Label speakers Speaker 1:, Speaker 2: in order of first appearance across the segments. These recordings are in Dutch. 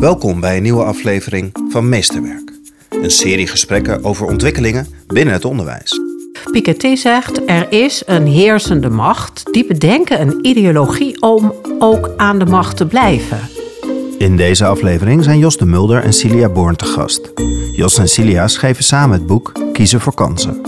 Speaker 1: Welkom bij een nieuwe aflevering van Meesterwerk. Een serie gesprekken over ontwikkelingen binnen het onderwijs.
Speaker 2: Piketty zegt er is een heersende macht die bedenken een ideologie om ook aan de macht te blijven.
Speaker 1: In deze aflevering zijn Jos de Mulder en Cilia Born te gast. Jos en Cilia schreven samen het boek Kiezen voor kansen.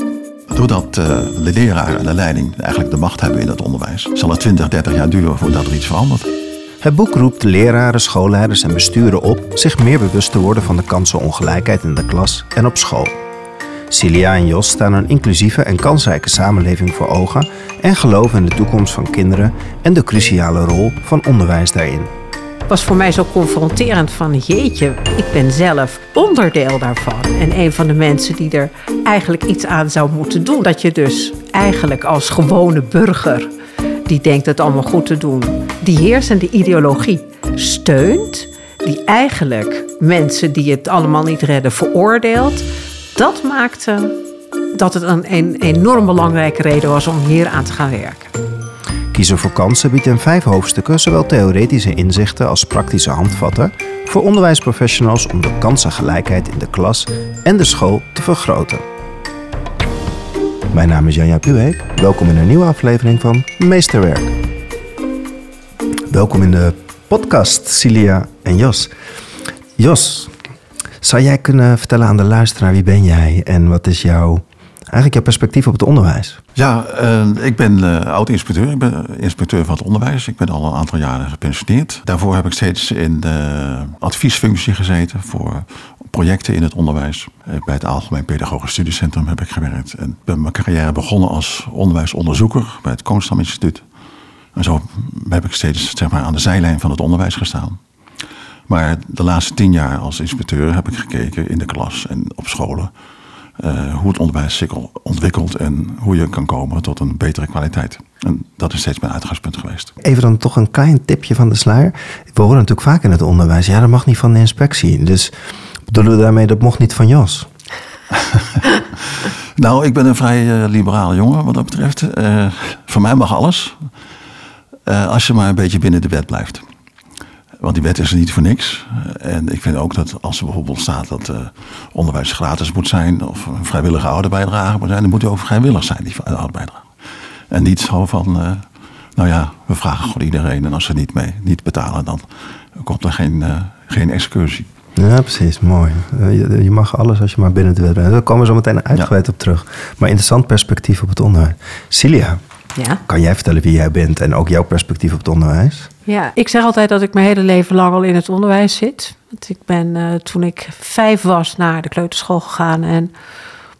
Speaker 3: Doordat uh, de leraren en de leiding eigenlijk de macht hebben in het onderwijs, zal het 20, 30 jaar duren voordat er iets verandert.
Speaker 1: Het boek roept leraren, schoolleiders en besturen op zich meer bewust te worden van de kansenongelijkheid in de klas en op school. Cilia en Jos staan een inclusieve en kansrijke samenleving voor ogen en geloven in de toekomst van kinderen en de cruciale rol van onderwijs daarin.
Speaker 2: Het was voor mij zo confronterend van jeetje, ik ben zelf onderdeel daarvan. En een van de mensen die er eigenlijk iets aan zou moeten doen. Dat je dus eigenlijk als gewone burger die denkt het allemaal goed te doen, die heersende ideologie steunt, die eigenlijk mensen die het allemaal niet redden veroordeelt, dat maakte dat het een, een enorm belangrijke reden was om hier aan te gaan werken.
Speaker 1: Kiezen voor kansen biedt in vijf hoofdstukken zowel theoretische inzichten als praktische handvatten voor onderwijsprofessionals om de kansengelijkheid in de klas en de school te vergroten. Mijn naam is Janja Puweek. Welkom in een nieuwe aflevering van Meesterwerk. Welkom in de podcast, Cilia en Jos. Jos, zou jij kunnen vertellen aan de luisteraar wie ben jij en wat is jouw, eigenlijk jouw perspectief op het onderwijs?
Speaker 3: Ja, uh, ik ben uh, oud-inspecteur. Ik ben inspecteur van het onderwijs. Ik ben al een aantal jaren gepensioneerd. Daarvoor heb ik steeds in de adviesfunctie gezeten voor projecten in het onderwijs. Bij het Algemeen Pedagogisch Studiecentrum heb ik gewerkt. En ben mijn carrière begonnen als onderwijsonderzoeker bij het Koonstam Instituut. En zo heb ik steeds zeg maar, aan de zijlijn van het onderwijs gestaan. Maar de laatste tien jaar als inspecteur heb ik gekeken in de klas en op scholen. Uh, hoe het onderwijs zich ontwikkelt en hoe je kan komen tot een betere kwaliteit. En dat is steeds mijn uitgangspunt geweest.
Speaker 1: Even dan toch een klein tipje van de sluier. We horen natuurlijk vaak in het onderwijs, ja, dat mag niet van de inspectie. Dus bedoelen we daarmee dat mocht niet van Jos?
Speaker 3: nou, ik ben een vrij uh, liberale jongen wat dat betreft. Uh, voor mij mag alles. Als je maar een beetje binnen de wet blijft. Want die wet is er niet voor niks. En ik vind ook dat als er bijvoorbeeld staat dat uh, onderwijs gratis moet zijn, of een vrijwillige ouderbijdrage moet zijn, dan moet die ook vrijwillig zijn, die ouderbijdrage. En niet zo van, uh, nou ja, we vragen gewoon iedereen en als ze niet mee niet betalen, dan komt er geen, uh, geen excursie.
Speaker 1: Ja, precies. Mooi. Je, je, mag alles als je maar binnen de wet bent. Daar komen we zo meteen uitgebreid ja. op terug. Maar interessant perspectief op het onderwijs. Cilia,
Speaker 2: ja?
Speaker 1: kan jij vertellen wie jij bent en ook jouw perspectief op het onderwijs?
Speaker 2: Ja, ik zeg altijd dat ik mijn hele leven lang al in het onderwijs zit. Want ik ben uh, toen ik vijf was naar de kleuterschool gegaan. En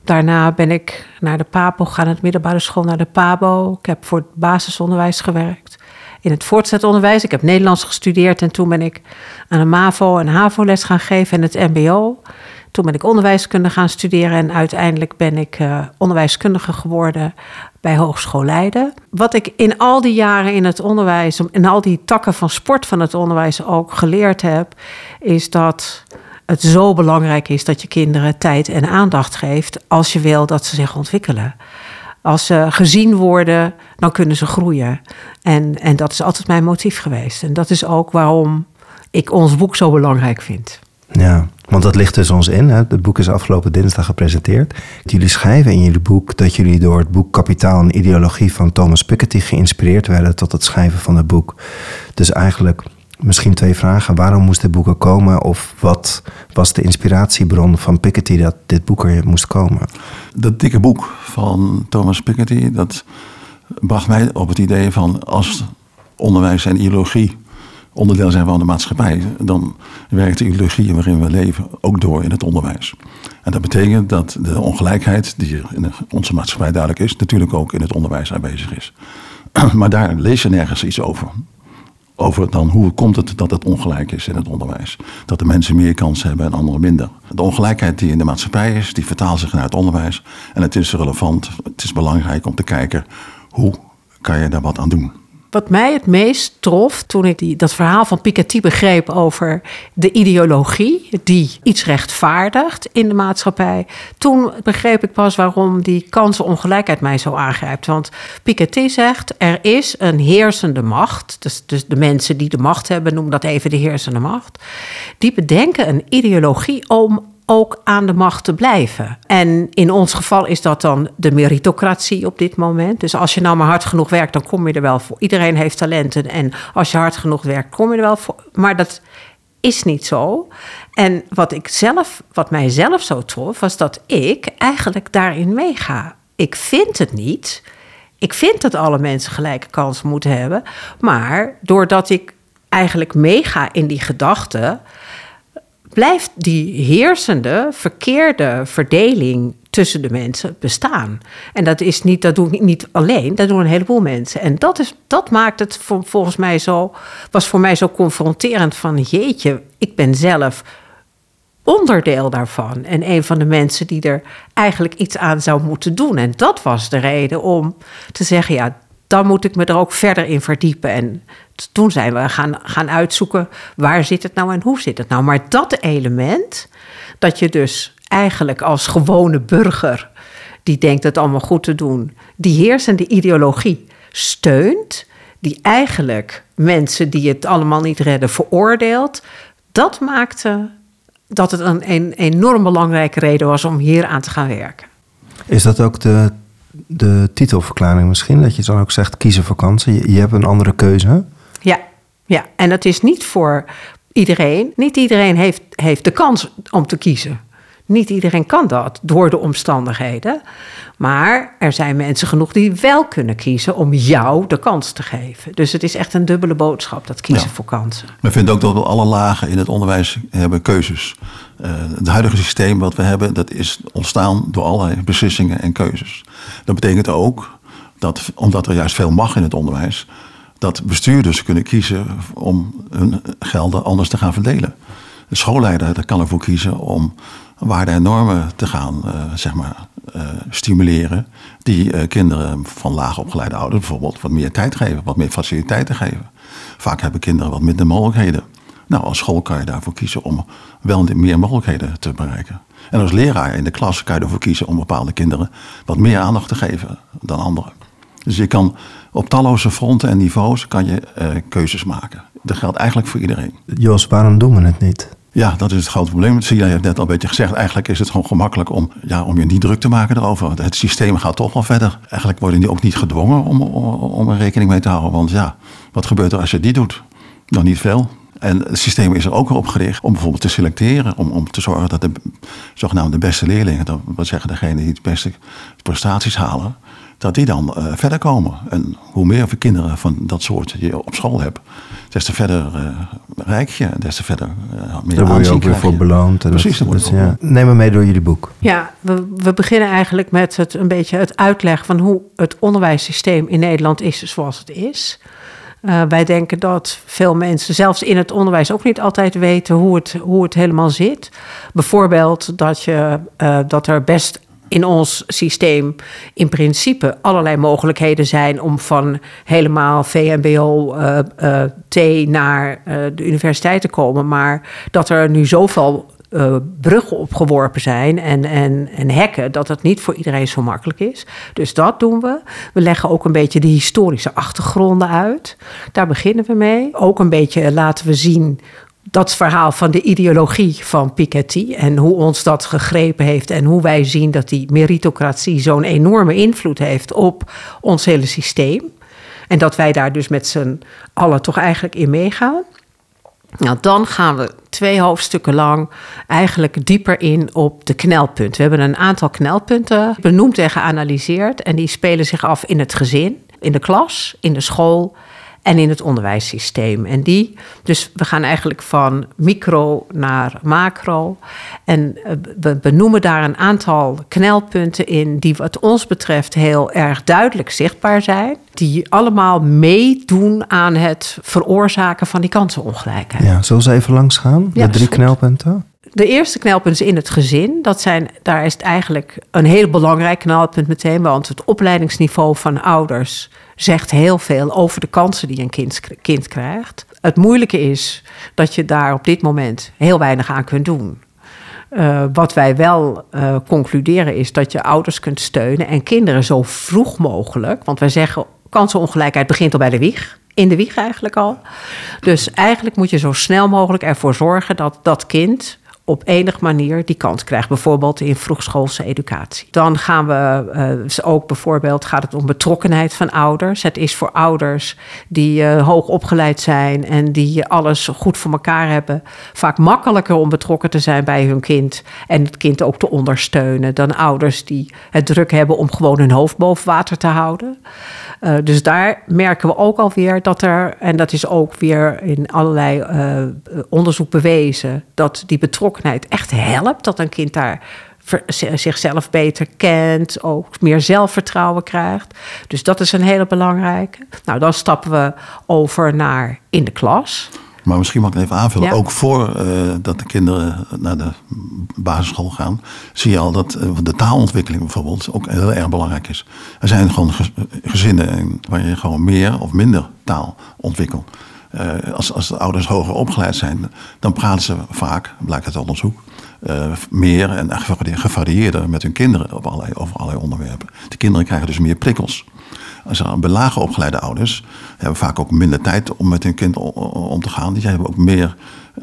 Speaker 2: daarna ben ik naar de PABO gegaan, het middelbare school naar de PABO. Ik heb voor het basisonderwijs gewerkt. In het voortgezet onderwijs. Ik heb Nederlands gestudeerd en toen ben ik aan de MAVO en HAVO-les gaan geven en het MBO. Toen ben ik onderwijskunde gaan studeren en uiteindelijk ben ik uh, onderwijskundige geworden bij Hogeschool Leiden. Wat ik in al die jaren in het onderwijs, in al die takken van sport van het onderwijs ook geleerd heb, is dat het zo belangrijk is dat je kinderen tijd en aandacht geeft als je wil dat ze zich ontwikkelen. Als ze gezien worden, dan kunnen ze groeien. En, en dat is altijd mijn motief geweest. En dat is ook waarom ik ons boek zo belangrijk vind.
Speaker 1: Ja, want dat ligt dus ons in. Hè? Het boek is afgelopen dinsdag gepresenteerd. Jullie schrijven in jullie boek dat jullie door het boek Kapitaal en Ideologie van Thomas Piketty geïnspireerd werden tot het schrijven van het boek. Dus eigenlijk misschien twee vragen. Waarom moest dit boek er komen? Of wat was de inspiratiebron van Piketty dat dit boek er moest komen?
Speaker 3: Dat dikke boek van Thomas Piketty, dat bracht mij op het idee van als onderwijs en ideologie onderdeel zijn van de maatschappij, dan werkt de ideologie waarin we leven ook door in het onderwijs. En dat betekent dat de ongelijkheid die in onze maatschappij duidelijk is, natuurlijk ook in het onderwijs aanwezig is. Maar daar lees je nergens iets over. Over dan hoe komt het dat het ongelijk is in het onderwijs. Dat de mensen meer kansen hebben en anderen minder. De ongelijkheid die in de maatschappij is, die vertaalt zich naar het onderwijs. En het is relevant, het is belangrijk om te kijken hoe kan je daar wat aan doen.
Speaker 2: Wat mij het meest trof toen ik die, dat verhaal van Piketty begreep over de ideologie die iets rechtvaardigt in de maatschappij. Toen begreep ik pas waarom die kansenongelijkheid mij zo aangrijpt. Want Piketty zegt er is een heersende macht. Dus, dus de mensen die de macht hebben, noem dat even de heersende macht. Die bedenken een ideologie om ook aan de macht te blijven. En in ons geval is dat dan de meritocratie op dit moment. Dus als je nou maar hard genoeg werkt, dan kom je er wel voor. Iedereen heeft talenten en als je hard genoeg werkt, kom je er wel voor. Maar dat is niet zo. En wat ik zelf, wat mij zelf zo trof, was dat ik eigenlijk daarin meega. Ik vind het niet. Ik vind dat alle mensen gelijke kansen moeten hebben. Maar doordat ik eigenlijk meega in die gedachte, blijft die heersende, verkeerde verdeling tussen de mensen bestaan. En dat is niet, dat doe ik niet alleen, dat doen een heleboel mensen. En dat, is, dat maakt het voor, volgens mij zo, was voor mij zo confronterend van jeetje, ik ben zelf onderdeel daarvan. En een van de mensen die er eigenlijk iets aan zou moeten doen. En dat was de reden om te zeggen, ja, dan moet ik me er ook verder in verdiepen. En toen zijn we gaan, gaan uitzoeken waar zit het nou en hoe zit het nou. Maar dat element, dat je dus eigenlijk als gewone burger die denkt het allemaal goed te doen, die heersende ideologie steunt, die eigenlijk mensen die het allemaal niet redden veroordeelt, dat maakte dat het een, een enorm belangrijke reden was om hier aan te gaan werken.
Speaker 1: Is dat ook de, de titelverklaring misschien? Dat je dan ook zegt kiezen voor kansen. Je, je hebt een andere keuze.
Speaker 2: Ja, ja, en dat is niet voor iedereen. Niet iedereen heeft, heeft de kans om te kiezen. Niet iedereen kan dat door de omstandigheden. Maar er zijn mensen genoeg die wel kunnen kiezen om jou de kans te geven. Dus het is echt een dubbele boodschap, dat kiezen voor kansen.
Speaker 3: We vinden ook dat we alle lagen in het onderwijs hebben keuzes. Uh, het huidige systeem wat we hebben, dat is ontstaan door allerlei beslissingen en keuzes. Dat betekent ook dat, omdat er juist veel mag in het onderwijs, dat bestuurders kunnen kiezen om hun gelden anders te gaan verdelen. De schoolleider kan ervoor kiezen om waarden en normen te gaan uh, zeg maar, uh, stimuleren. Die kinderen van laag opgeleide ouders bijvoorbeeld wat meer tijd geven, wat meer faciliteiten geven. Vaak hebben kinderen wat minder mogelijkheden. Nou, als school kan je daarvoor kiezen om wel meer mogelijkheden te bereiken. En als leraar in de klas kan je ervoor kiezen om bepaalde kinderen wat meer aandacht te geven dan anderen. Dus je kan op talloze fronten en niveaus kan je uh, keuzes maken. Dat geldt eigenlijk voor iedereen.
Speaker 1: Jos, waarom doen we het niet?
Speaker 3: Ja, dat is het grote probleem. Sia heeft net al een beetje gezegd. Eigenlijk is het gewoon gemakkelijk om, ja, om je niet druk te maken erover. Het systeem gaat toch wel verder. Eigenlijk worden die ook niet gedwongen om, om, om er rekening mee te houden. Want ja, wat gebeurt er als je die doet? Nog niet veel. En het systeem is er ook op gericht om bijvoorbeeld te selecteren. Om, om te zorgen dat de zogenaamde de beste leerlingen, dat wil zeggen degene die het beste prestaties halen, dat die dan uh, verder komen. En hoe meer kinderen van dat soort je op school hebt, des te verder uh, rijk je, des te verder uh, meer
Speaker 1: Daar word je ook weer voor beloond. En
Speaker 3: Precies, dat,
Speaker 1: dat, dus, ja. Neem me mee door jullie boek.
Speaker 2: Ja, we, we beginnen eigenlijk met het, een beetje het uitleggen van hoe het onderwijssysteem in Nederland is zoals het is. Uh, wij denken dat veel mensen, zelfs in het onderwijs, ook niet altijd weten hoe het, hoe het helemaal zit. Bijvoorbeeld dat, je, uh, dat er best in ons systeem in principe allerlei mogelijkheden zijn om van helemaal VMBO uh, uh, T naar de universiteit te komen. Maar dat er nu zoveel uh, bruggen opgeworpen zijn en, en, en hekken, dat het niet voor iedereen zo makkelijk is. Dus dat doen we. We leggen ook een beetje de historische achtergronden uit. Daar beginnen we mee. Ook een beetje laten we zien dat verhaal van de ideologie van Piketty en hoe ons dat gegrepen heeft en hoe wij zien dat die meritocratie zo'n enorme invloed heeft op ons hele systeem. En dat wij daar dus met z'n allen toch eigenlijk in meegaan. Nou, dan gaan we twee hoofdstukken lang eigenlijk dieper in op de knelpunten. We hebben een aantal knelpunten benoemd en geanalyseerd. En die spelen zich af in het gezin, in de klas, in de school en in het onderwijssysteem. En die, dus we gaan eigenlijk van micro naar macro. En we benoemen daar een aantal knelpunten in die wat ons betreft heel erg duidelijk zichtbaar zijn. Die allemaal meedoen aan het veroorzaken van die kansenongelijkheid.
Speaker 1: Ja, zullen we even langs gaan?
Speaker 2: Ja,
Speaker 1: de drie knelpunten?
Speaker 2: De eerste knelpunt is in het gezin. Dat zijn, daar is het eigenlijk een heel belangrijk knelpunt meteen. Want het opleidingsniveau van ouders zegt heel veel over de kansen die een kind, kind krijgt. Het moeilijke is dat je daar op dit moment heel weinig aan kunt doen. Uh, wat wij wel uh, concluderen is dat je ouders kunt steunen en kinderen zo vroeg mogelijk. Want wij zeggen kansenongelijkheid begint al bij de wieg in de wieg eigenlijk al. Dus eigenlijk moet je zo snel mogelijk ervoor zorgen dat dat kind op enige manier die kans krijgt. Bijvoorbeeld in vroegschoolse educatie. Dan gaan we uh, ook bijvoorbeeld gaat het om betrokkenheid van ouders. Het is voor ouders die uh, hoog opgeleid zijn en die alles goed voor elkaar hebben, vaak makkelijker om betrokken te zijn bij hun kind en het kind ook te ondersteunen dan ouders die het druk hebben om gewoon hun hoofd boven water te houden. Uh, dus daar merken we ook alweer dat er, en dat is ook weer in allerlei onderzoek bewezen, dat die betrokkenheid echt helpt. Dat een kind daar zichzelf beter kent, ook meer zelfvertrouwen krijgt. Dus dat is een hele belangrijke. Nou, dan stappen we over naar in de klas.
Speaker 3: Maar misschien mag ik even aanvullen. Ook voor uh, dat de kinderen naar de basisschool gaan, zie je al dat uh, de taalontwikkeling bijvoorbeeld ook heel erg belangrijk is. Er zijn gewoon gezinnen waar je gewoon meer of minder taal ontwikkelt. Uh, als, als de ouders hoger opgeleid zijn, dan praten ze vaak, blijkt uit onderzoek, uh, meer en gevarieerder met hun kinderen op allerlei, over allerlei onderwerpen. De kinderen krijgen dus meer prikkels. Als er opgeleide ouders hebben vaak ook minder tijd om met hun kind om te gaan. Die hebben ook meer,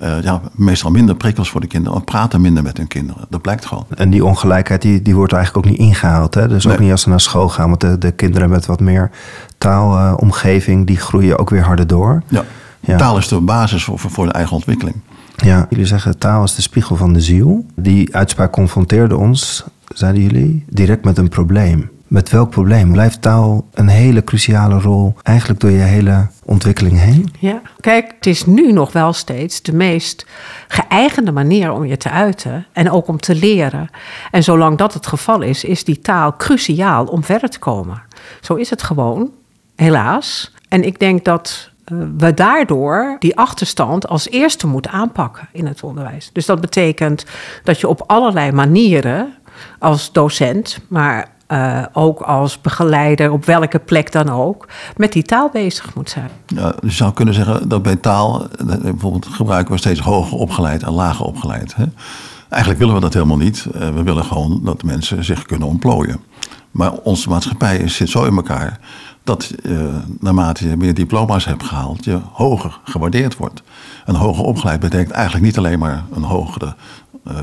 Speaker 3: uh, ja, meestal minder prikkels voor de kinderen. Of praten minder met hun kinderen. Dat blijkt gewoon.
Speaker 1: En die ongelijkheid die, die wordt eigenlijk ook niet ingehaald. Hè? Dus ook niet als ze naar school gaan. Want de, de kinderen met wat meer taalomgeving, die groeien ook weer harder door.
Speaker 3: Ja. ja. Taal is de basis voor, voor de eigen ontwikkeling.
Speaker 1: Ja, jullie zeggen taal is de spiegel van de ziel. Die uitspraak confronteerde ons, zeiden jullie, direct met een probleem. Met welk probleem? Blijft taal een hele cruciale rol eigenlijk door je hele ontwikkeling heen?
Speaker 2: Ja, kijk, het is nu nog wel steeds de meest geëigende manier om je te uiten en ook om te leren. En zolang dat het geval is, is die taal cruciaal om verder te komen. Zo is het gewoon, helaas. En ik denk dat we daardoor die achterstand als eerste moeten aanpakken in het onderwijs. Dus dat betekent dat je op allerlei manieren als docent, maar uh, ook als begeleider, op welke plek dan ook, met die taal bezig moet zijn.
Speaker 3: Ja, je zou kunnen zeggen dat bij taal, bijvoorbeeld gebruiken we steeds hoger opgeleid en lager opgeleid. Hè? Eigenlijk willen we dat helemaal niet. We willen gewoon dat mensen zich kunnen ontplooien. Maar onze maatschappij zit zo in elkaar dat uh, naarmate je meer diploma's hebt gehaald, je hoger gewaardeerd wordt. En hoger opgeleid betekent eigenlijk niet alleen maar een hogere, uh,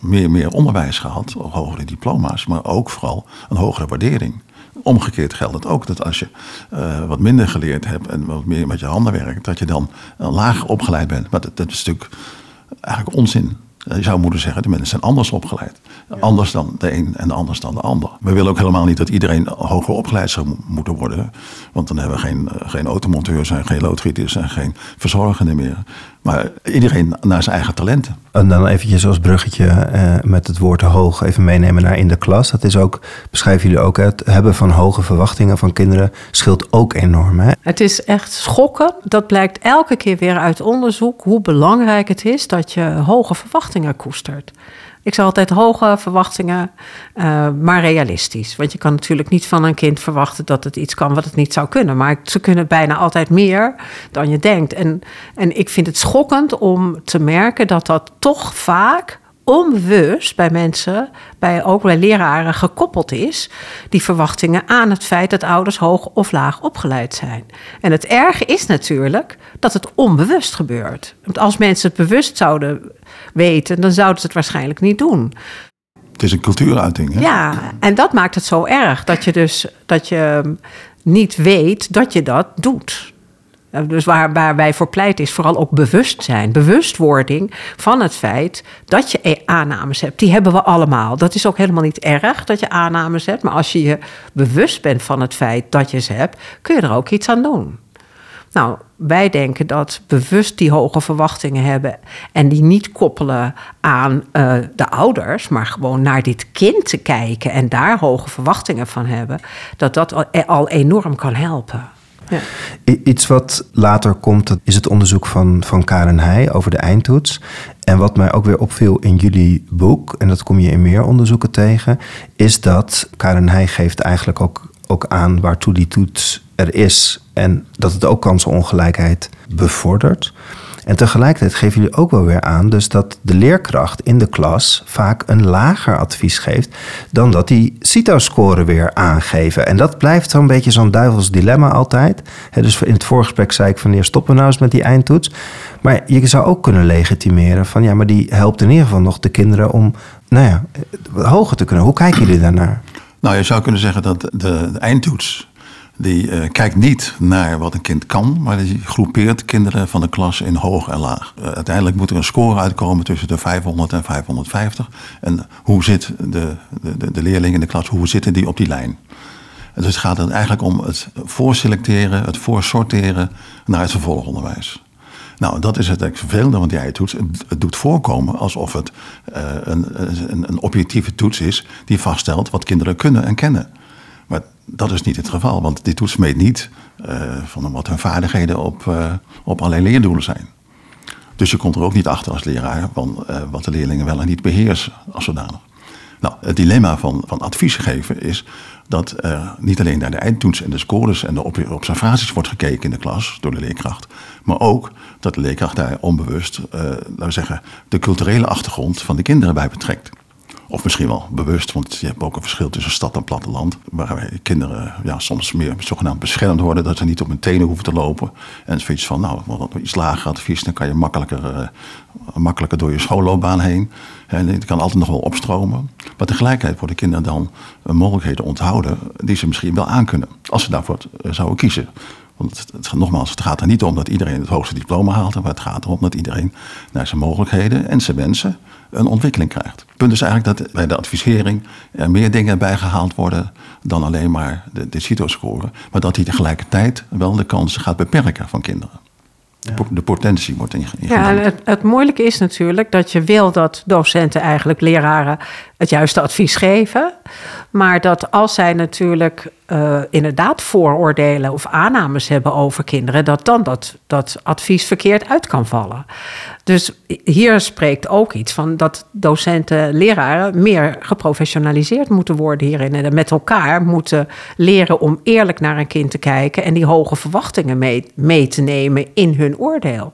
Speaker 3: meer, meer onderwijs gehad, of hogere diploma's, maar ook vooral een hogere waardering. Omgekeerd geldt het ook dat als je uh, wat minder geleerd hebt en wat meer met je handen werkt, dat je dan lager opgeleid bent. Maar dat, dat is natuurlijk eigenlijk onzin. Je zou moeten zeggen, de mensen zijn anders opgeleid. Anders dan de een en anders dan de ander. We willen ook helemaal niet dat iedereen hoger opgeleid zou moeten worden. Want dan hebben we geen, eh, geen automonteurs en geen loodgieters en geen verzorgenden meer. Maar iedereen naar zijn eigen talenten.
Speaker 1: En dan eventjes als bruggetje eh, met het woord hoog even meenemen naar in de klas. Dat is ook, beschrijven jullie ook, het hebben van hoge verwachtingen van kinderen scheelt ook enorm. Hè?
Speaker 2: Het is echt schokken. Dat blijkt elke keer weer uit onderzoek hoe belangrijk het is dat je hoge verwachtingen koestert. Ik zeg altijd hoge verwachtingen, uh, maar realistisch. Want je kan natuurlijk niet van een kind verwachten dat het iets kan wat het niet zou kunnen. Maar ze kunnen bijna altijd meer dan je denkt. En, en ik vind het schokkend om te merken dat dat toch vaak onbewust bij mensen, bij, ook bij leraren, gekoppeld is, die verwachtingen aan het feit dat ouders hoog of laag opgeleid zijn. En het erge is natuurlijk dat het onbewust gebeurt. Want als mensen het bewust zouden weten, dan zouden ze het waarschijnlijk niet doen.
Speaker 3: Het is een cultuuruiting. Hè?
Speaker 2: Ja, en dat maakt het zo erg dat je dus dat je niet weet dat je dat doet. Dus waar, waar wij voor pleit is vooral ook bewustzijn. Bewustwording van het feit dat je aannames hebt. Die hebben we allemaal. Dat is ook helemaal niet erg dat je aannames hebt. Maar als je je bewust bent van het feit dat je ze hebt, kun je er ook iets aan doen. Nou, wij denken dat bewust die hoge verwachtingen hebben en die niet koppelen aan uh, de ouders, maar gewoon naar dit kind te kijken en daar hoge verwachtingen van hebben, dat dat al, al enorm kan helpen.
Speaker 1: Iets wat later komt, is het onderzoek van, van Karen Heij over de eindtoets. En wat mij ook weer opviel in jullie boek, en dat kom je in meer onderzoeken tegen, is dat Karen Heij geeft eigenlijk ook, ook aan waartoe die toets er is. En dat het ook kansenongelijkheid bevordert. En tegelijkertijd geven jullie ook wel weer aan dus dat de leerkracht in de klas vaak een lager advies geeft dan dat die CITO-score weer aangeven. En dat blijft zo'n beetje zo'n duivels dilemma altijd. dus in het voorgesprek zei ik van neer stoppen we nou eens met die eindtoets. Maar je zou ook kunnen legitimeren van ja, maar die helpt in ieder geval nog de kinderen om nou ja, hoger te kunnen. Hoe kijken jullie daarnaar?
Speaker 3: Nou, je zou kunnen zeggen dat de eindtoets die uh, kijkt niet naar wat een kind kan, maar die groepeert kinderen van de klas in hoog en laag. Uh, uiteindelijk moet er een score uitkomen tussen de 500 en 550. En hoe zit de, de, de leerling in de klas, hoe zitten die op die lijn? Dus het gaat er eigenlijk om het voorselecteren, het voorsorteren naar het vervolgonderwijs. Nou, dat is het vervelende van die eindtoets. Het doet voorkomen alsof het uh, een, een, een objectieve toets is die vaststelt wat kinderen kunnen en kennen. Maar dat is niet het geval, want die toets meet niet uh, van wat hun vaardigheden op, uh, op allerlei leerdoelen zijn. Dus je komt er ook niet achter als leraar van uh, wat de leerlingen wel en niet beheersen als zodanig. Nou, het dilemma van, van advies geven is dat niet alleen naar de eindtoets en de scores en de observaties wordt gekeken in de klas door de leerkracht, maar ook dat de leerkracht daar onbewust, laten we zeggen, de culturele achtergrond van de kinderen bij betrekt. Of misschien wel bewust, want je hebt ook een verschil tussen stad en platteland. Waar kinderen ja, soms meer zogenaamd beschermd worden, dat ze niet op hun tenen hoeven te lopen. En zoiets van, nou, wat iets lager advies, dan kan je makkelijker, uh, makkelijker door je schoolloopbaan heen. En het kan altijd nog wel opstromen. Maar tegelijkertijd worden kinderen dan mogelijkheden onthouden die ze misschien wel aankunnen. Als ze daarvoor eh, zouden kiezen. Want het, nogmaals, het gaat er niet om dat iedereen het hoogste diploma haalt. Maar het gaat erom dat iedereen naar zijn mogelijkheden en zijn wensen een ontwikkeling krijgt. Het punt is eigenlijk dat bij de advisering er meer dingen bijgehaald worden dan alleen maar de, de CITO-score. Maar dat die tegelijkertijd wel de kansen gaat beperken van kinderen. De potentie wordt ingenomen.
Speaker 2: Ja, het, het, moeilijke is natuurlijk dat je wil dat docenten eigenlijk leraren het juiste advies geven. Maar dat als zij natuurlijk uh, inderdaad vooroordelen of aannames hebben over kinderen, dat dan dat, dat advies verkeerd uit kan vallen. Dus hier spreekt ook iets van dat docenten, leraren meer geprofessionaliseerd moeten worden hierin. En met elkaar moeten leren om eerlijk naar een kind te kijken en die hoge verwachtingen mee, mee te nemen in hun oordeel.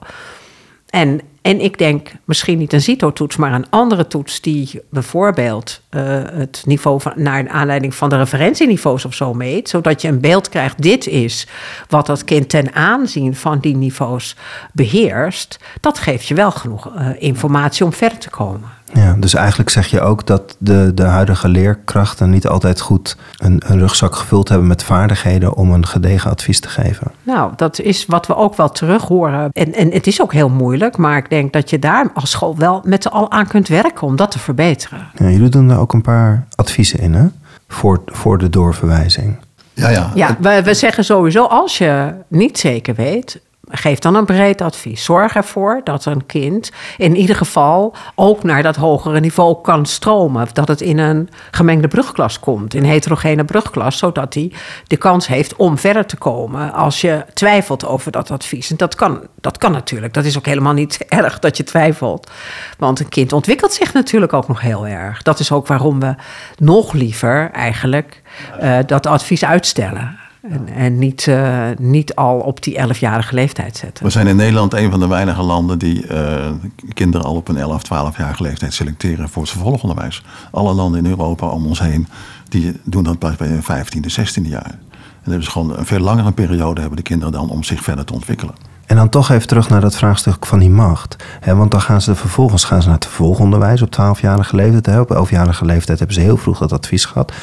Speaker 2: En, en ik denk misschien niet een CITO-toets, maar een andere toets die bijvoorbeeld uh, het niveau van, naar aanleiding van de referentieniveaus of zo meet, zodat je een beeld krijgt, dit is wat dat kind ten aanzien van die niveaus beheerst, dat geeft je wel genoeg uh, informatie om verder te komen.
Speaker 1: Ja, dus eigenlijk zeg je ook dat de, de huidige leerkrachten niet altijd goed een, een, rugzak gevuld hebben met vaardigheden om een gedegen advies te geven.
Speaker 2: Nou, dat is wat we ook wel terug horen. En, en het is ook heel moeilijk, maar ik denk dat je daar als school wel met z'n al aan kunt werken om dat te verbeteren.
Speaker 1: Ja, jullie doen daar ook een paar adviezen in, hè? Voor, voor de doorverwijzing.
Speaker 3: Ja, ja.
Speaker 2: ja we, we zeggen sowieso, als je niet zeker weet, geef dan een breed advies. Zorg ervoor dat een kind in ieder geval ook naar dat hogere niveau kan stromen. Dat het in een gemengde brugklas komt, in een heterogene brugklas, zodat hij de kans heeft om verder te komen als je twijfelt over dat advies. En dat kan, dat kan natuurlijk. Dat is ook helemaal niet erg dat je twijfelt. Want een kind ontwikkelt zich natuurlijk ook nog heel erg. Dat is ook waarom we nog liever eigenlijk uh, dat advies uitstellen. En, en niet, uh, niet al op die 11-jarige leeftijd zetten.
Speaker 3: We zijn in Nederland een van de weinige landen die uh, kinderen al op een 11, 12-jarige leeftijd selecteren voor het vervolgonderwijs. Alle landen in Europa om ons heen die doen dat pas bij hun 15e, 16e jaar. En dat is gewoon een veel langere periode hebben de kinderen dan om zich verder te ontwikkelen.
Speaker 1: En dan toch even terug naar dat vraagstuk van die macht. want dan gaan ze vervolgens gaan ze naar het vervolgonderwijs op 12-jarige leeftijd. Op 11-jarige leeftijd hebben ze heel vroeg dat advies gehad.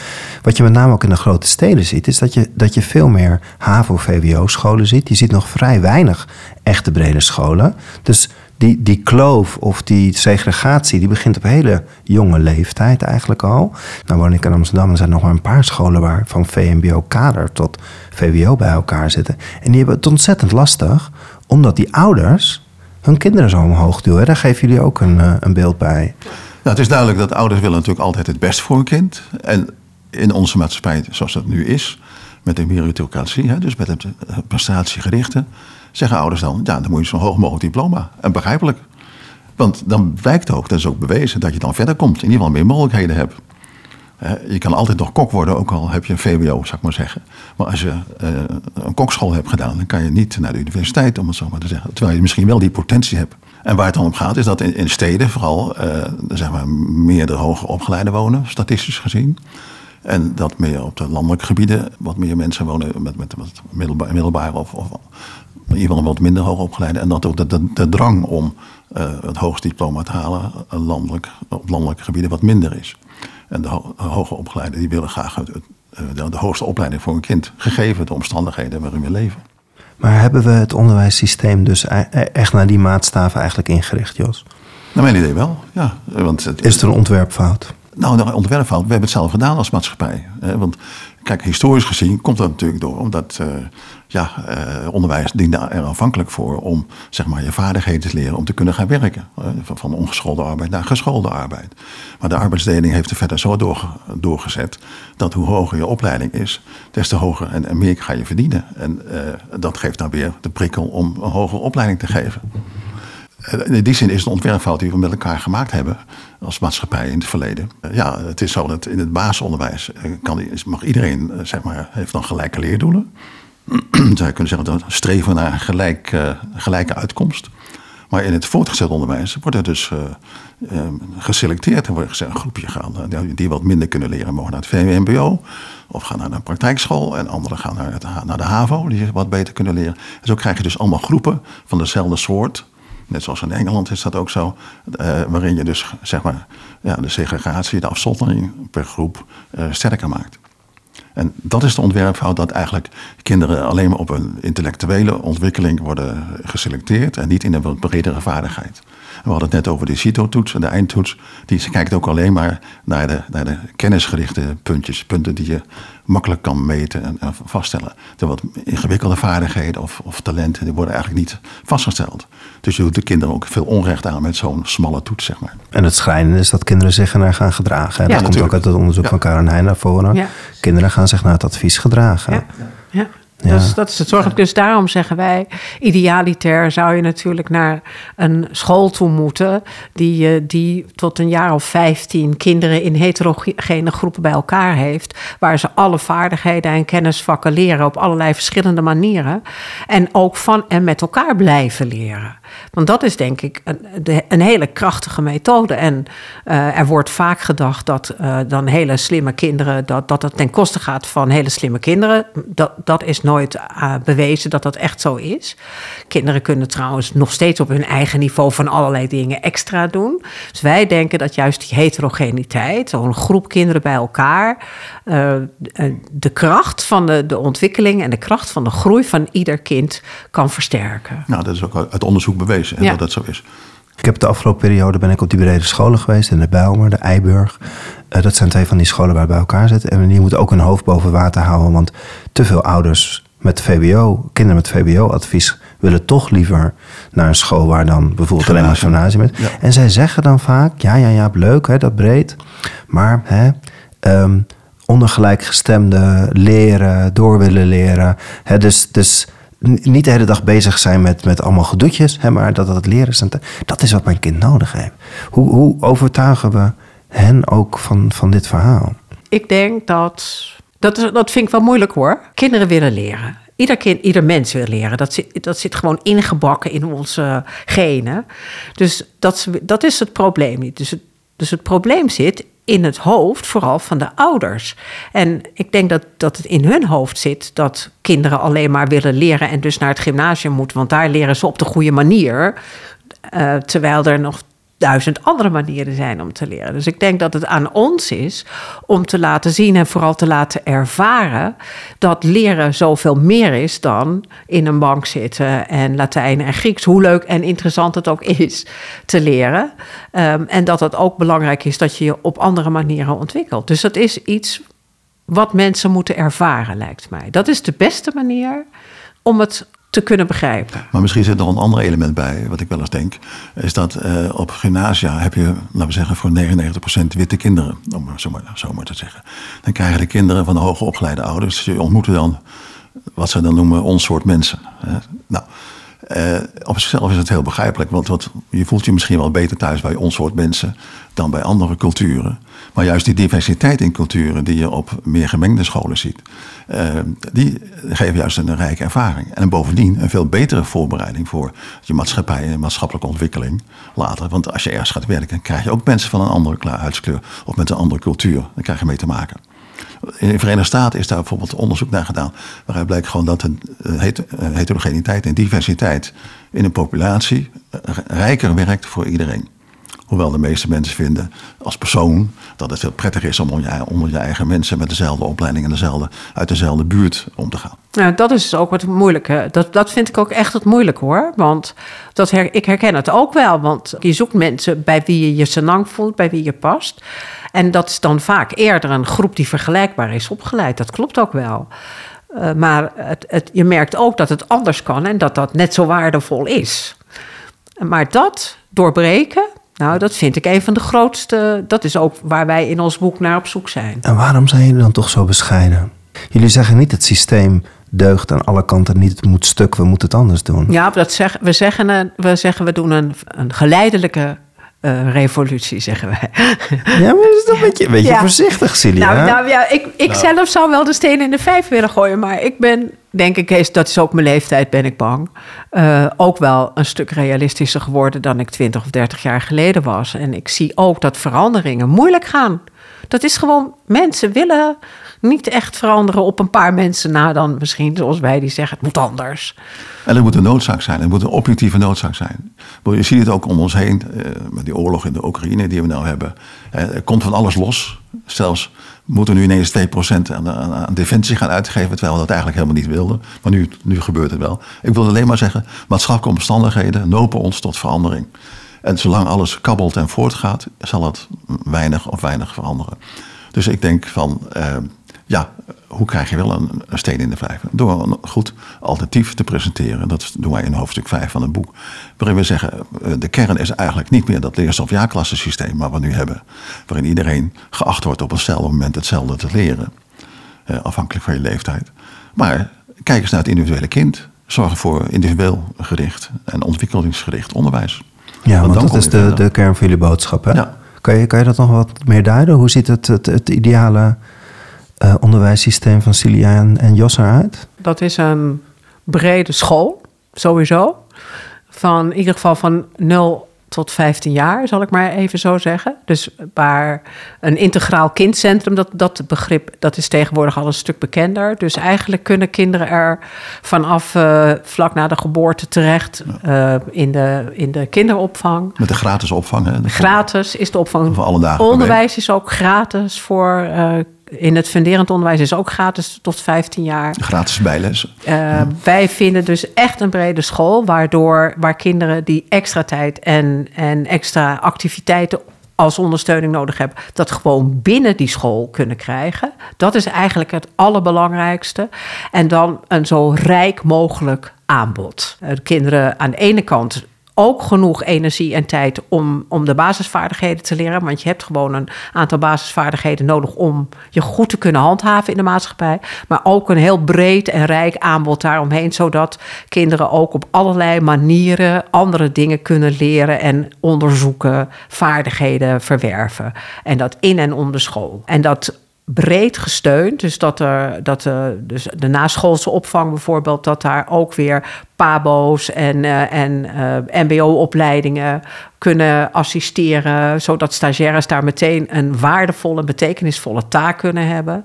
Speaker 1: Wat je met name ook in de grote steden ziet, is dat je, dat je veel meer HAVO-VWO-scholen ziet. Je ziet nog vrij weinig echte brede scholen. Dus die, die kloof of die segregatie, die begint op hele jonge leeftijd eigenlijk al. Nou woon ik in Amsterdam en zijn nog maar een paar scholen waar van VMBO-kader tot VWO bij elkaar zitten. En die hebben het ontzettend lastig omdat die ouders hun kinderen zo omhoog duwen. Daar geven jullie ook een, eh, een beeld bij.
Speaker 3: Nou, het is duidelijk dat ouders willen natuurlijk altijd het best voor hun kind. En in onze maatschappij zoals dat nu is, met de meritocratie, dus met het prestatiegerichte, zeggen ouders dan, ja, dan moet je zo'n hoog mogelijk diploma. En begrijpelijk. Want dan wijkt ook, dat is ook bewezen, dat je dan verder komt. In ieder geval meer mogelijkheden hebt. je kan altijd nog kok worden, ook al heb je een VWO, zou ik maar zeggen. Maar als je uh, een kokschool hebt gedaan, dan kan je niet naar de universiteit, om het zo maar te zeggen. Terwijl je misschien wel die potentie hebt. En waar het dan om gaat, is dat in, steden vooral uh, zeg maar, meer de hoger opgeleiden wonen, statistisch gezien. En dat meer op de landelijke gebieden wat meer mensen wonen met, met, met middelbare of, of geval wat minder hoog opgeleide. En dat ook de, de, de drang om uh, het hoogste diploma te halen landelijk, op landelijke gebieden wat minder is. En de ho hoger opgeleiden die willen graag het, de, de hoogste opleiding voor een kind, gegeven de omstandigheden waarin we leven.
Speaker 1: Maar hebben we het onderwijssysteem dus e-, e-, echt naar die maatstaven eigenlijk ingericht, Jos?
Speaker 3: Naar mijn idee wel, ja. Want het,
Speaker 1: is het een ontwerpfout?
Speaker 3: Nou, de ontwerpfout, we hebben het zelf gedaan als maatschappij. Want kijk, historisch gezien komt dat natuurlijk door omdat uh, ja, uh, onderwijs diende er afhankelijk voor om zeg maar, je vaardigheden te leren om te kunnen gaan werken. Uh, van ongeschoolde arbeid naar geschoolde arbeid. Maar de arbeidsdeling heeft er verder zo door, doorgezet dat hoe hoger je opleiding is, des te hoger en, en meer ga je verdienen. En dat geeft dan weer de prikkel om een hogere opleiding te geven. In die zin is het een ontwerpfout die we met elkaar gemaakt hebben als maatschappij in het verleden. Ja, het is zo dat in het basisonderwijs eh, kan, mag iedereen, eh, zeg maar, heeft dan gelijke leerdoelen. Je kunnen zeggen dat streven naar gelijk, gelijke uitkomst. Maar in het voortgezet onderwijs wordt er dus uh, geselecteerd. Er wordt gezegd, een groepje gaan die wat minder kunnen leren, mogen naar het VWMBO. Of gaan naar een praktijkschool. En anderen gaan naar, naar de HAVO, die wat beter kunnen leren. En zo krijg je dus allemaal groepen van dezelfde soort Net zoals in Engeland is dat ook zo. Uh, waarin je dus zeg maar, ja, de segregatie, de afzondering per groep uh, sterker maakt. En dat is de ontwerpfout dat eigenlijk kinderen alleen maar op een intellectuele ontwikkeling worden geselecteerd en niet in een bredere vaardigheid. We hadden het net over de CITO-toets, de eindtoets. Die kijkt ook alleen maar naar de, naar de kennisgerichte puntjes. Punten die je makkelijk kan meten en, vaststellen. De wat ingewikkelde vaardigheden of, of, talenten, die worden eigenlijk niet vastgesteld. Dus je doet de kinderen ook veel onrecht aan met zo'n smalle toets, zeg maar.
Speaker 1: En het schrijnende is dat kinderen zich ernaar gaan gedragen. Ja, dat komt ook uit het onderzoek van Karen Heijn naar voren. Kinderen gaan zich naar het advies gedragen.
Speaker 2: ja. Ja. Dus dat is het zorgelijk. Dus daarom zeggen wij, idealiter zou je natuurlijk naar een school toe moeten... die, die tot een jaar of vijftien kinderen in heterogene groepen bij elkaar heeft... waar ze alle vaardigheden en kennisvakken leren op allerlei verschillende manieren... en ook van en met elkaar blijven leren. Want dat is denk ik een, een hele krachtige methode. En uh, er wordt vaak gedacht dat uh, dan hele slimme kinderen, dat, dat het ten koste gaat van hele slimme kinderen. Dat, dat is nooit uh, bewezen dat dat echt zo is. Kinderen kunnen trouwens nog steeds op hun eigen niveau van allerlei dingen extra doen. Dus wij denken dat juist die heterogeniteit, zo'n groep kinderen bij elkaar, de kracht van de, de ontwikkeling en de kracht van de groei van ieder kind kan versterken.
Speaker 3: Nou, dat is ook uit onderzoek bewezen en dat dat zo is.
Speaker 1: Ik heb de afgelopen periode ben ik op die brede scholen geweest, in de Bijlmer, de Eiburg. Uh, dat zijn twee van die scholen waar bij elkaar zitten. En die moeten ook hun hoofd boven water houden, want te veel ouders met VWO, kinderen met VWO-advies, willen toch liever naar een school waar dan bijvoorbeeld alleen maar gymnasium is. En zij zeggen dan vaak, ja, ja, ja, leuk hè, dat breed. Maar hè, um, ondergelijkgestemde leren, door willen leren. Hè, dus, dus niet de hele dag bezig zijn met, met allemaal gedoetjes, hè, maar dat het leren is. Dat is wat mijn kind nodig heeft. Hoe, hoe overtuigen we hen ook van, van dit verhaal?
Speaker 2: Ik denk dat. Dat, dat vind ik wel moeilijk hoor. Kinderen willen leren. Ieder, kind, ieder mens wil leren. Dat zit, dat zit gewoon ingebakken in onze genen. Dus dat, dat is het probleem niet. Dus het, dus het probleem zit in het hoofd, vooral van de ouders. En ik denk dat, dat het in hun hoofd zit dat kinderen alleen maar willen leren en dus naar het gymnasium moeten, want daar leren ze op de goede manier. Uh, terwijl er nog duizend andere manieren zijn om te leren. Dus ik denk dat het aan ons is om te laten zien en vooral te laten ervaren dat leren zoveel meer is dan in een bank zitten en Latijn en Grieks, hoe leuk en interessant het ook is te leren. Um, en dat het ook belangrijk is dat je je op andere manieren ontwikkelt. Dus dat is iets wat mensen moeten ervaren, lijkt mij. Dat is de beste manier om het te kunnen begrijpen.
Speaker 3: Maar misschien zit er een ander element bij, wat ik wel eens denk. Is dat uh, op gymnasia heb je, laten we zeggen, voor 99% witte kinderen. Om zo maar, zo maar te zeggen. Dan krijgen de kinderen van de hoge opgeleide ouders. Je ontmoeten dan wat ze dan noemen ons soort mensen. Nou, uh, op zichzelf is het heel begrijpelijk. Want je voelt je misschien wel beter thuis bij ons soort mensen dan bij andere culturen. Maar juist die diversiteit in culturen die je op meer gemengde scholen ziet, uh, die geven juist een rijke ervaring. En bovendien een veel betere voorbereiding voor je maatschappij en maatschappelijke ontwikkeling later. Want als je ergens gaat werken, krijg je ook mensen van een andere huidskleur of met een andere cultuur. Daar krijg je mee te maken. In de Verenigde Staten is daar bijvoorbeeld onderzoek naar gedaan. Waaruit blijkt gewoon dat een heterogeniteit en diversiteit in een populatie rijker werkt voor iedereen. Hoewel de meeste mensen vinden als persoon dat het heel prettig is om onder je, eigen mensen met dezelfde opleiding en dezelfde, uit dezelfde buurt om te gaan.
Speaker 2: Nou, dat is ook wat moeilijke. Dat, dat vind ik ook echt het moeilijke hoor. Want dat her, ik herken het ook wel. Want je zoekt mensen bij wie je je senang voelt, bij wie je past. En dat is dan vaak eerder een groep die vergelijkbaar is opgeleid. Dat klopt ook wel. Uh, maar het, je merkt ook dat het anders kan en dat dat net zo waardevol is. Maar dat doorbreken, nou, dat vind ik een van de grootste. Dat is ook waar wij in ons boek naar op zoek zijn.
Speaker 1: En waarom zijn jullie dan toch zo bescheiden? Jullie zeggen niet het systeem deugt aan alle kanten niet, het moet stuk, we moeten het anders doen.
Speaker 2: Ja, dat zeg, we, zeggen, we zeggen we doen een, een geleidelijke uh, revolutie, zeggen wij.
Speaker 1: Ja, maar dat is toch een beetje, een beetje voorzichtig, Celia.
Speaker 2: Nou, nou ja, ik, ik nou. zelf zou wel de steen in de vijf willen gooien, maar ik ben, denk ik, dat is ook mijn leeftijd, ben ik bang, uh, ook wel een stuk realistischer geworden dan ik 20 of 30 jaar geleden was. En ik zie ook dat veranderingen moeilijk gaan. Dat is gewoon, mensen willen niet echt veranderen op een paar mensen na dan misschien, zoals wij die zeggen, het moet anders.
Speaker 3: En het moet een noodzaak zijn, het moet een objectieve noodzaak zijn. Je ziet het ook om ons heen, eh, met die oorlog in de Oekraïne die we nou hebben. Er komt van alles los. Zelfs moeten we nu ineens 2% aan, aan, aan defensie gaan uitgeven, terwijl we dat eigenlijk helemaal niet wilden. Maar nu, nu gebeurt het wel. Ik wil alleen maar zeggen, maatschappelijke omstandigheden nopen ons tot verandering. En zolang alles kabbelt en voortgaat, zal het weinig of weinig veranderen. Dus ik denk van, uh, ja, hoe krijg je wel een, een steen in de vijver? Door een goed alternatief te presenteren. Dat doen wij in hoofdstuk 5 van het boek. Waarin we zeggen, eh, de kern is eigenlijk niet meer dat leerstof systeem waar we nu hebben. Waarin iedereen geacht wordt op hetzelfde moment hetzelfde te leren. Eh, afhankelijk van je leeftijd. Maar kijk eens naar het individuele kind. Zorg voor individueel gericht en ontwikkelingsgericht onderwijs.
Speaker 1: Ja, want, dat is de, de kern van jullie boodschap. Hè? Ja. Kan, je, kan je dat nog wat meer duiden? Hoe ziet het, het, het ideale uh, onderwijssysteem van Cilia en, en Jos eruit?
Speaker 2: Dat is een brede school, sowieso. Van in ieder geval van 0 tot 15 jaar, zal ik maar even zo zeggen. Dus waar een integraal kindcentrum, dat, dat begrip dat is tegenwoordig al een stuk bekender. Dus eigenlijk kunnen kinderen er vanaf uh, vlak na de geboorte terecht uh, in, de, in de kinderopvang.
Speaker 3: Met de gratis opvang, hè?
Speaker 2: gratis is de opvang.
Speaker 3: Voor alle dagen.
Speaker 2: Onderwijs is ook gratis voor uh, in het funderend onderwijs is ook gratis tot 15 jaar.
Speaker 3: Gratis bijles.
Speaker 2: Uh, Wij vinden dus echt een brede school, waardoor waar kinderen die extra tijd en, en extra activiteiten als ondersteuning nodig hebben, dat gewoon binnen die school kunnen krijgen. Dat is eigenlijk het allerbelangrijkste. En dan een zo rijk mogelijk aanbod. De kinderen aan de ene kant ook genoeg energie en tijd om, om de basisvaardigheden te leren. Want je hebt gewoon een aantal basisvaardigheden nodig om je goed te kunnen handhaven in de maatschappij. Maar ook een heel breed en rijk aanbod daaromheen. Zodat kinderen ook op allerlei manieren andere dingen kunnen leren en onderzoeken, vaardigheden verwerven. En dat in en om de school. En dat breed gesteund. Dus dat er dat de, dus de naschoolse opvang bijvoorbeeld, dat daar ook weer PABO's en, uh, en uh, MBO-opleidingen kunnen assisteren, zodat stagiaires daar meteen een waardevolle, betekenisvolle taak kunnen hebben.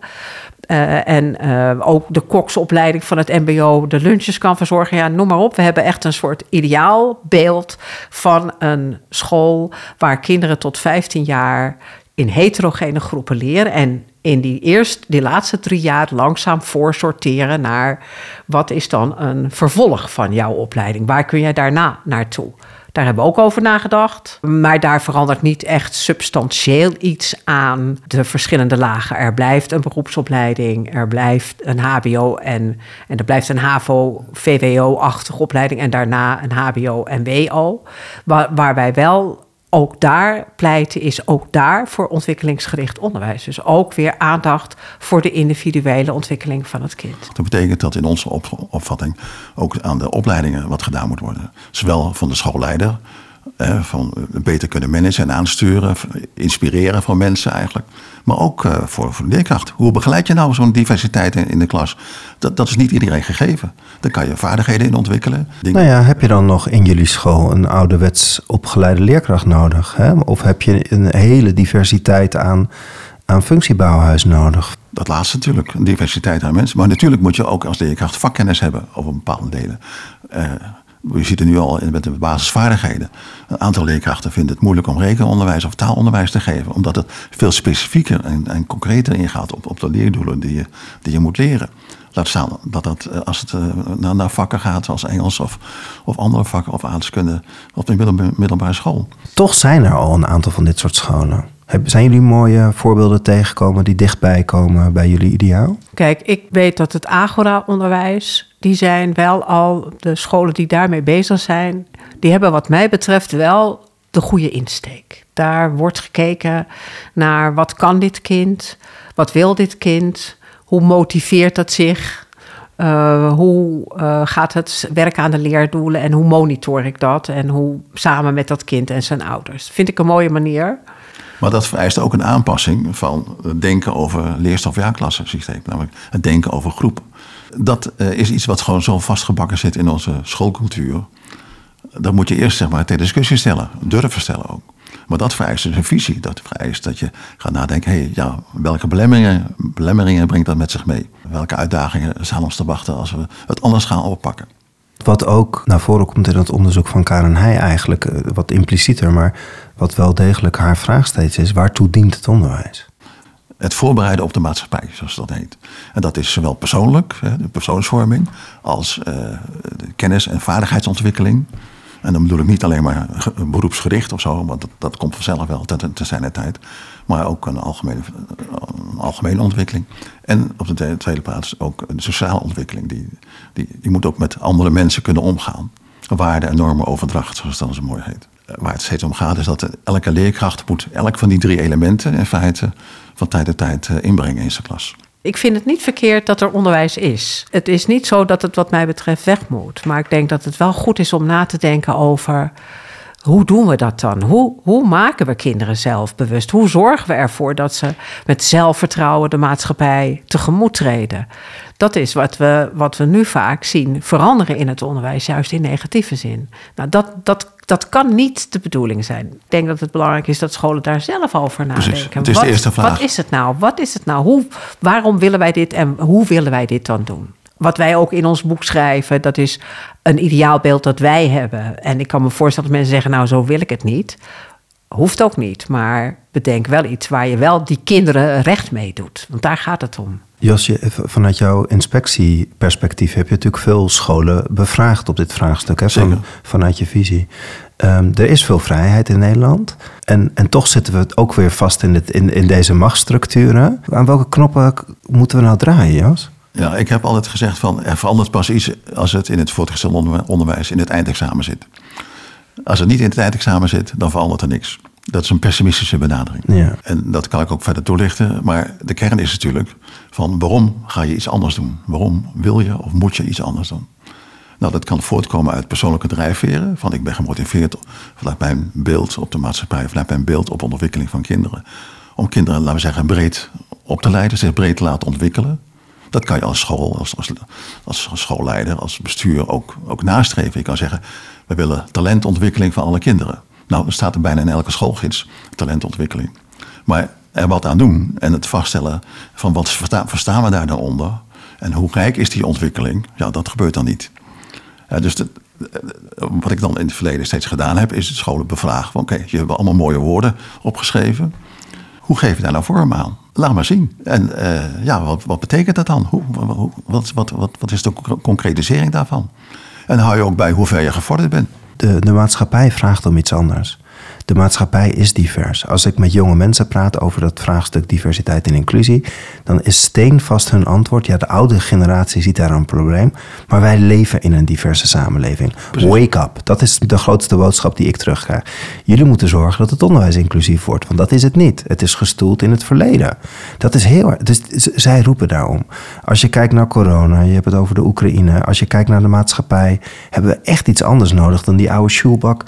Speaker 2: En ook de koksopleiding van het MBO de lunches kan verzorgen. Ja, noem maar op. We hebben echt een soort ideaalbeeld van een school waar kinderen tot 15 jaar in heterogene groepen leren. En in die, eerst, die laatste drie jaar langzaam voorsorteren naar wat is dan een vervolg van jouw opleiding? Waar kun jij daarna naartoe? Daar hebben we ook over nagedacht. Maar daar verandert niet echt substantieel iets aan de verschillende lagen. Er blijft een beroepsopleiding, er blijft een HBO en, en er blijft een HAVO-VWO-achtige opleiding en daarna een HBO en WO. Waar, waar wij wel ook daar pleiten is ook daar voor ontwikkelingsgericht onderwijs. Dus ook weer aandacht voor de individuele ontwikkeling van het kind.
Speaker 3: Dat betekent dat in onze opvatting ook aan de opleidingen wat gedaan moet worden. Zowel van de schoolleider, eh, van beter kunnen managen en aansturen, inspireren van mensen eigenlijk. Maar ook eh, voor, voor de leerkracht. Hoe begeleid je nou zo'n diversiteit in, in, de klas? Dat, dat is niet iedereen gegeven. Daar kan je vaardigheden in ontwikkelen.
Speaker 1: Dingen. Nou ja, heb je dan nog in jullie school een ouderwets opgeleide leerkracht nodig? Hè? Of heb je een hele diversiteit aan, aan functiebouwhuis nodig?
Speaker 3: Dat laatste natuurlijk, een diversiteit aan mensen. Maar natuurlijk moet je ook als leerkracht vakkennis hebben over bepaalde delen. Uh, je ziet het nu al met de basisvaardigheden. Een aantal leerkrachten vinden het moeilijk om rekenonderwijs of taalonderwijs te geven, omdat het veel specifieker en, en concreter ingaat op, op de leerdoelen die je, die je moet leren. Laat staan dat dat, eh, als het eh, naar, naar vakken gaat, zoals Engels of, of andere vakken of aardrijkskunde op de middelbare school.
Speaker 1: Toch zijn er al een aantal van dit soort scholen. Zijn jullie mooie voorbeelden tegengekomen die dichtbij komen bij jullie ideaal?
Speaker 2: Kijk, ik weet dat het Agora-onderwijs, die zijn wel al, de scholen die daarmee bezig zijn, die hebben wat mij betreft wel de goede insteek. Daar wordt gekeken naar wat kan dit kind, wat wil dit kind, hoe motiveert het zich, uh, hoe uh, gaat het werken aan de leerdoelen en hoe monitor ik dat en hoe samen met dat kind en zijn ouders. Vind ik een mooie manier.
Speaker 3: Maar dat vereist ook een aanpassing van het denken over leerstof-jaarklassensysteem. Namelijk het denken over groep. Dat uh, is iets wat gewoon zo vastgebakken zit in onze schoolcultuur. Dan moet je eerst zeg maar ter discussie stellen. Durven stellen ook. Maar dat vereist dus een visie. Dat vereist dat je gaat nadenken: hé, hey, ja, welke belemmeringen, belemmeringen brengt dat met zich mee? Welke uitdagingen staan ons te wachten als we het anders gaan oppakken?
Speaker 1: Wat ook naar voren komt in het onderzoek van Karen Heij eigenlijk, eh, wat implicieter, maar wat wel degelijk haar vraag steeds is, waartoe dient het onderwijs?
Speaker 3: Het voorbereiden op de maatschappij, zoals dat heet. En dat is zowel persoonlijk, de persoonsvorming, als uh, kennis- en vaardigheidsontwikkeling. En dan bedoel ik niet alleen maar beroepsgericht of zo, want dat, dat komt vanzelf wel ten, ten zijn tijd. Maar ook een algemene, algemene ontwikkeling. En op de tweede plaats ook een sociale ontwikkeling. Die, die, die moet ook met andere mensen kunnen omgaan. Waarden en normen overdracht, zoals dat zo mooi heet. Waar het steeds om gaat is dat elke leerkracht moet elk van die drie elementen in feite van tijd tot tijd eh, inbrengen in zijn klas.
Speaker 2: Ik vind het niet verkeerd dat er onderwijs is. Het is niet zo dat het wat mij betreft weg moet. Maar ik denk dat het wel goed is om na te denken over hoe doen we dat dan? Hoe, hoe maken we kinderen zelfbewust? Hoe zorgen we ervoor dat ze met zelfvertrouwen de maatschappij tegemoet treden? Dat is wat we, wat we nu vaak zien veranderen in het onderwijs, juist in negatieve zin. Nou, dat, dat, dat kan niet de bedoeling zijn. Ik denk dat het belangrijk is dat scholen daar zelf over nadenken. Precies,
Speaker 3: het is wat, de eerste vraag.
Speaker 2: Wat is het nou? Wat is het nou? Hoe, waarom willen wij dit en hoe willen wij dit dan doen? Wat wij ook in ons boek schrijven, dat is een ideaalbeeld dat wij hebben. En ik kan me voorstellen dat mensen zeggen, nou zo wil ik het niet. Hoeft ook niet, maar bedenk wel iets waar je wel die kinderen recht mee doet. Want daar gaat het om.
Speaker 1: Josje, vanuit jouw inspectieperspectief heb je natuurlijk veel scholen bevraagd op dit vraagstuk. Hè, van, vanuit je visie. Um, er is veel vrijheid in Nederland. En, en toch zitten we ook weer vast in, het, in, in deze machtsstructuren. Aan welke knoppen moeten we nou draaien, Jos?
Speaker 3: Ja, ik heb altijd gezegd van er verandert pas iets als het in het voortgezet onderwijs in het eindexamen zit. Als het niet in het eindexamen zit, dan verandert er niks. Dat is een pessimistische benadering. Ja. En dat kan ik ook verder toelichten. Maar de kern is natuurlijk van waarom ga je iets anders doen? Waarom wil je of moet je iets anders doen? Nou, dat kan voortkomen uit persoonlijke drijfveren. Van ik ben gemotiveerd vanuit mijn beeld op de maatschappij, vanuit mijn beeld op ontwikkeling van kinderen. Om kinderen, laten we zeggen, breed op te leiden, zich breed te laten ontwikkelen. Dat kan je als school, als, als, als schoolleider, als bestuur ook, ook nastreven. Je kan zeggen, we willen talentontwikkeling van alle kinderen. Nou, dat staat er bijna in elke schoolgids, talentontwikkeling. Maar er wat aan doen en het vaststellen van wat verstaan we daar dan onder... en hoe rijk is die ontwikkeling, ja, dat gebeurt dan niet. Dus wat ik dan in het verleden steeds gedaan heb, is scholen bevragen. Oké, je hebt allemaal mooie woorden opgeschreven. Hoe geef je daar nou vorm aan? Laat maar zien. En uh, ja, wat, wat betekent dat dan? Hoe, wat, wat, wat, wat is de concretisering daarvan? En hou je ook bij hoe ver je gevorderd bent.
Speaker 1: De, de maatschappij vraagt om iets anders. De maatschappij is divers. Als ik met jonge mensen praat over dat vraagstuk diversiteit en inclusie, dan is steenvast hun antwoord: ja, de oude generatie ziet daar een probleem, maar wij leven in een diverse samenleving. Wake up. Dat is de grootste boodschap die ik terugkrijg. Jullie moeten zorgen dat het onderwijs inclusief wordt, want dat is het niet. Het is gestoeld in het verleden. Dat is heel erg. Dus zij roepen daarom. Als je kijkt naar corona, je hebt het over de Oekraïne. Als je kijkt naar de maatschappij, hebben we echt iets anders nodig dan die oude shoelbak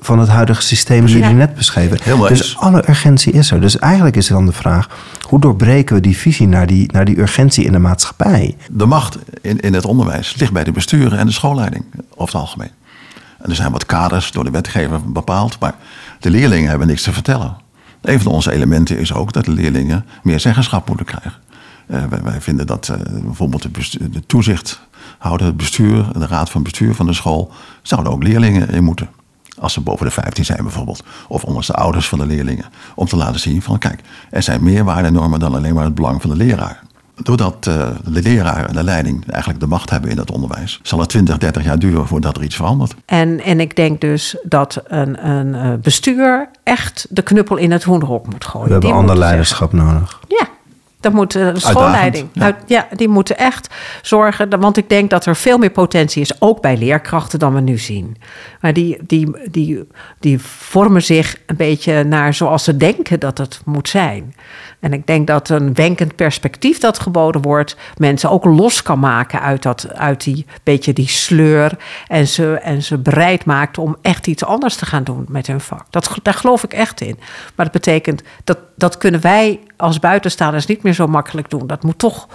Speaker 1: van het huidige systeem die jullie net beschreven.
Speaker 3: Helemaal
Speaker 1: dus
Speaker 3: eens.
Speaker 1: alle urgentie is er. Dus eigenlijk is dan de vraag: hoe doorbreken we die visie naar die, naar die urgentie in de maatschappij?
Speaker 3: De macht in, in het onderwijs ligt bij de besturen en de schoolleiding over het algemeen. En er zijn wat kaders door de wetgever bepaald, maar de leerlingen hebben niks te vertellen. Een van onze elementen is ook dat de leerlingen meer zeggenschap moeten krijgen. Eh, wij, wij vinden dat eh, bijvoorbeeld de, de toezichthouder, het bestuur, de raad van bestuur van de school, zouden ook leerlingen in moeten. Als ze boven de 15 zijn bijvoorbeeld. Of onder de ouders van de leerlingen. Om te laten zien van kijk, er zijn meer waardenormen dan alleen maar het belang van de leraar. Doordat eh, de leraar en de leiding eigenlijk de macht hebben in het onderwijs, zal het 20, 30 jaar duren voordat er iets verandert.
Speaker 2: En, en ik denk dus dat een, een eh, bestuur echt de knuppel in het hoenderhok moet gooien.
Speaker 1: We hebben
Speaker 2: Die
Speaker 1: ander leiderschap nodig.
Speaker 2: Ja, dat moet eh, de schoolleiding.
Speaker 3: ja.
Speaker 2: Uit- Ja. die moeten echt zorgen. Want ik denk dat er veel meer potentie is, ook bij leerkrachten, dan we nu zien. Maar die, die, die, die vormen zich een beetje naar zoals ze denken dat het moet zijn. En ik denk dat een wenkend perspectief dat geboden wordt, mensen ook los kan maken uit, dat, uit die beetje die sleur. En ze, en ze bereid maakt om echt iets anders te gaan doen met hun vak. Dat, daar geloof ik echt in. Maar dat betekent dat dat kunnen wij als buitenstaanders niet meer zo makkelijk doen. Dat moet toch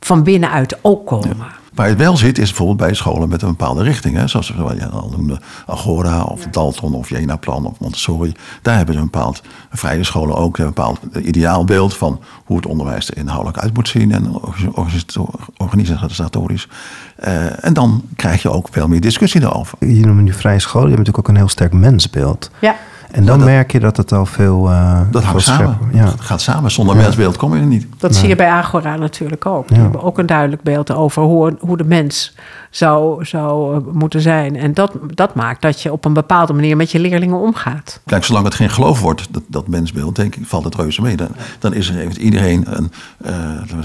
Speaker 2: van binnenuit ook komen.
Speaker 3: Waar het wel zit is bijvoorbeeld bij scholen met een bepaalde richting. Hè, zoals je al noemde, Agora of Dalton of Jena-plan of Montessori. Daar hebben ze een bepaald, vrije scholen ook, een bepaald ideaalbeeld van hoe het onderwijs er inhoudelijk uit moet zien en organisato- organisatorisch. Eh, en dan krijg je ook veel meer discussie daarover.
Speaker 1: Je noemt nu vrije school, je hebt natuurlijk ook een heel sterk mensbeeld.
Speaker 2: Ja.
Speaker 1: En dan
Speaker 3: dat-
Speaker 1: merk je dat het al veel. eh,
Speaker 3: Dat
Speaker 1: veel
Speaker 3: hangt samen.
Speaker 1: Ja.
Speaker 3: Dat gaat samen. Zonder mensbeeld kom je er niet.
Speaker 2: Dat zie je bij Agora natuurlijk ook. Die
Speaker 1: Ja.
Speaker 2: hebben ook een duidelijk beeld over hoe, hoe de mens zou, zou eh, moeten zijn. En dat, dat maakt dat je op een bepaalde manier met je leerlingen omgaat.
Speaker 3: Kijk, zolang het geen geloof wordt, dat, dat mensbeeld, denk ik, valt het reuze mee. Dan, dan is er, heeft iedereen een, eh,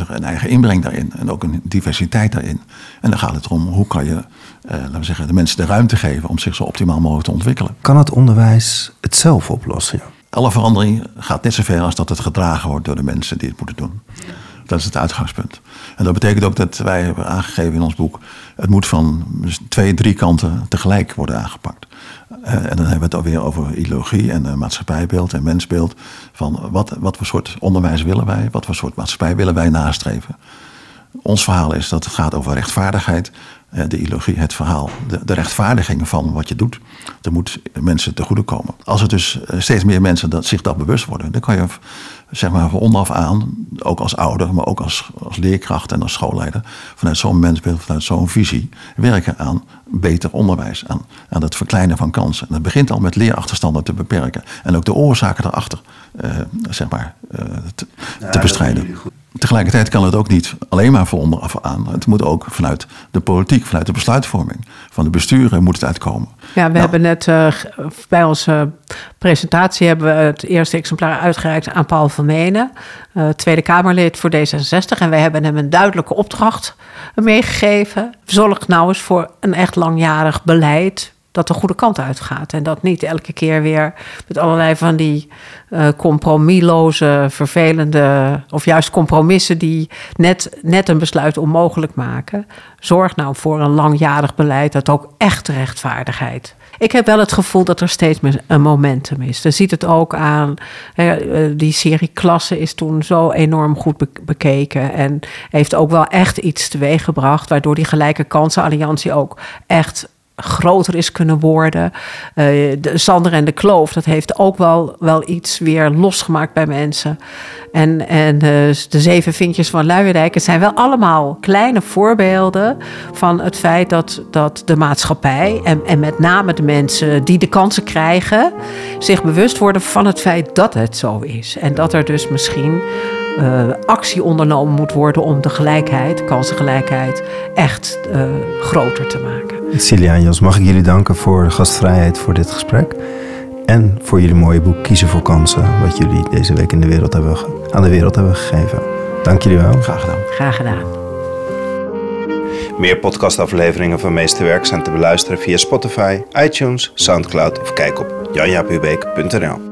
Speaker 3: een eigen inbreng daarin. En ook een diversiteit daarin. En dan gaat het erom, hoe kan je laten we zeggen, de mensen de ruimte geven om zich zo optimaal mogelijk te ontwikkelen.
Speaker 1: Kan het onderwijs het zelf oplossen?
Speaker 3: Alle verandering gaat net zo ver als dat het gedragen wordt door de mensen die het moeten doen. Dat is het uitgangspunt. En dat betekent ook dat wij hebben aangegeven in ons boek... het moet van dus twee, drie kanten tegelijk worden aangepakt. Eh, en dan hebben we het alweer over ideologie en eh, maatschappijbeeld en mensbeeld. Van wat, wat voor soort onderwijs willen wij? Wat voor soort maatschappij willen wij nastreven? Ons verhaal is dat het gaat over rechtvaardigheid. Eh, De ideologie, het verhaal, de, de rechtvaardiging van wat je doet. Er moet mensen te goede komen. Als er dus eh, steeds meer mensen dat, zich dat bewust worden, dan kan je zeg maar van onderaf aan, ook als ouder, maar ook als, als leerkracht en als schoolleider, vanuit zo'n mensbeeld, vanuit zo'n visie, werken aan beter onderwijs, aan, aan het verkleinen van kansen. En dat begint al met leerachterstanden te beperken en ook de oorzaken daarachter, eh, zeg maar, eh, te, te bestrijden. Tegelijkertijd kan het ook niet alleen maar van onderaf aan. Het moet ook vanuit de politiek, vanuit de besluitvorming. Van de besturen moet het uitkomen.
Speaker 2: Ja, we
Speaker 3: Nou,
Speaker 2: hebben net eh, bij onze presentatie hebben we het eerste exemplaar uitgereikt aan Paul van Menen, eh, Tweede Kamerlid voor D66. En wij hebben hem een duidelijke opdracht meegegeven. Zorg nou eens voor een echt langjarig beleid dat de goede kant uitgaat. En dat niet elke keer weer met allerlei van die eh compromisloze, vervelende... of juist compromissen die net, net een besluit onmogelijk maken. Zorg nou voor een langjarig beleid dat ook echt rechtvaardigheid... Ik heb wel het gevoel dat er steeds meer een momentum is. Je ziet het ook aan. eh, Die serie Klassen is toen zo enorm goed be- bekeken. En heeft ook wel echt iets teweeggebracht. Waardoor die gelijke kansenalliantie ook echt groter is kunnen worden. Eh, de Sander en de Kloof, dat heeft ook wel, wel iets weer losgemaakt bij mensen. En, en eh, de zeven vinkjes van Luierdijk, het zijn wel allemaal kleine voorbeelden van het feit dat, dat de maatschappij en, en met name de mensen die de kansen krijgen, zich bewust worden van het feit dat het zo is. En dat er dus misschien eh, actie ondernomen moet worden om de gelijkheid, kansengelijkheid, echt eh, groter te maken.
Speaker 1: Celia en Jos, mag ik jullie danken voor de gastvrijheid voor dit gesprek. En voor jullie mooie boek Kiezen voor Kansen, wat jullie deze week in de wereld hebben, aan de wereld hebben gegeven. Dank jullie wel.
Speaker 3: Graag gedaan.
Speaker 2: Graag gedaan.
Speaker 1: Meer podcastafleveringen van Meesterwerk zijn te beluisteren via Spotify, iTunes, Soundcloud of kijk op janjapubeek.nl.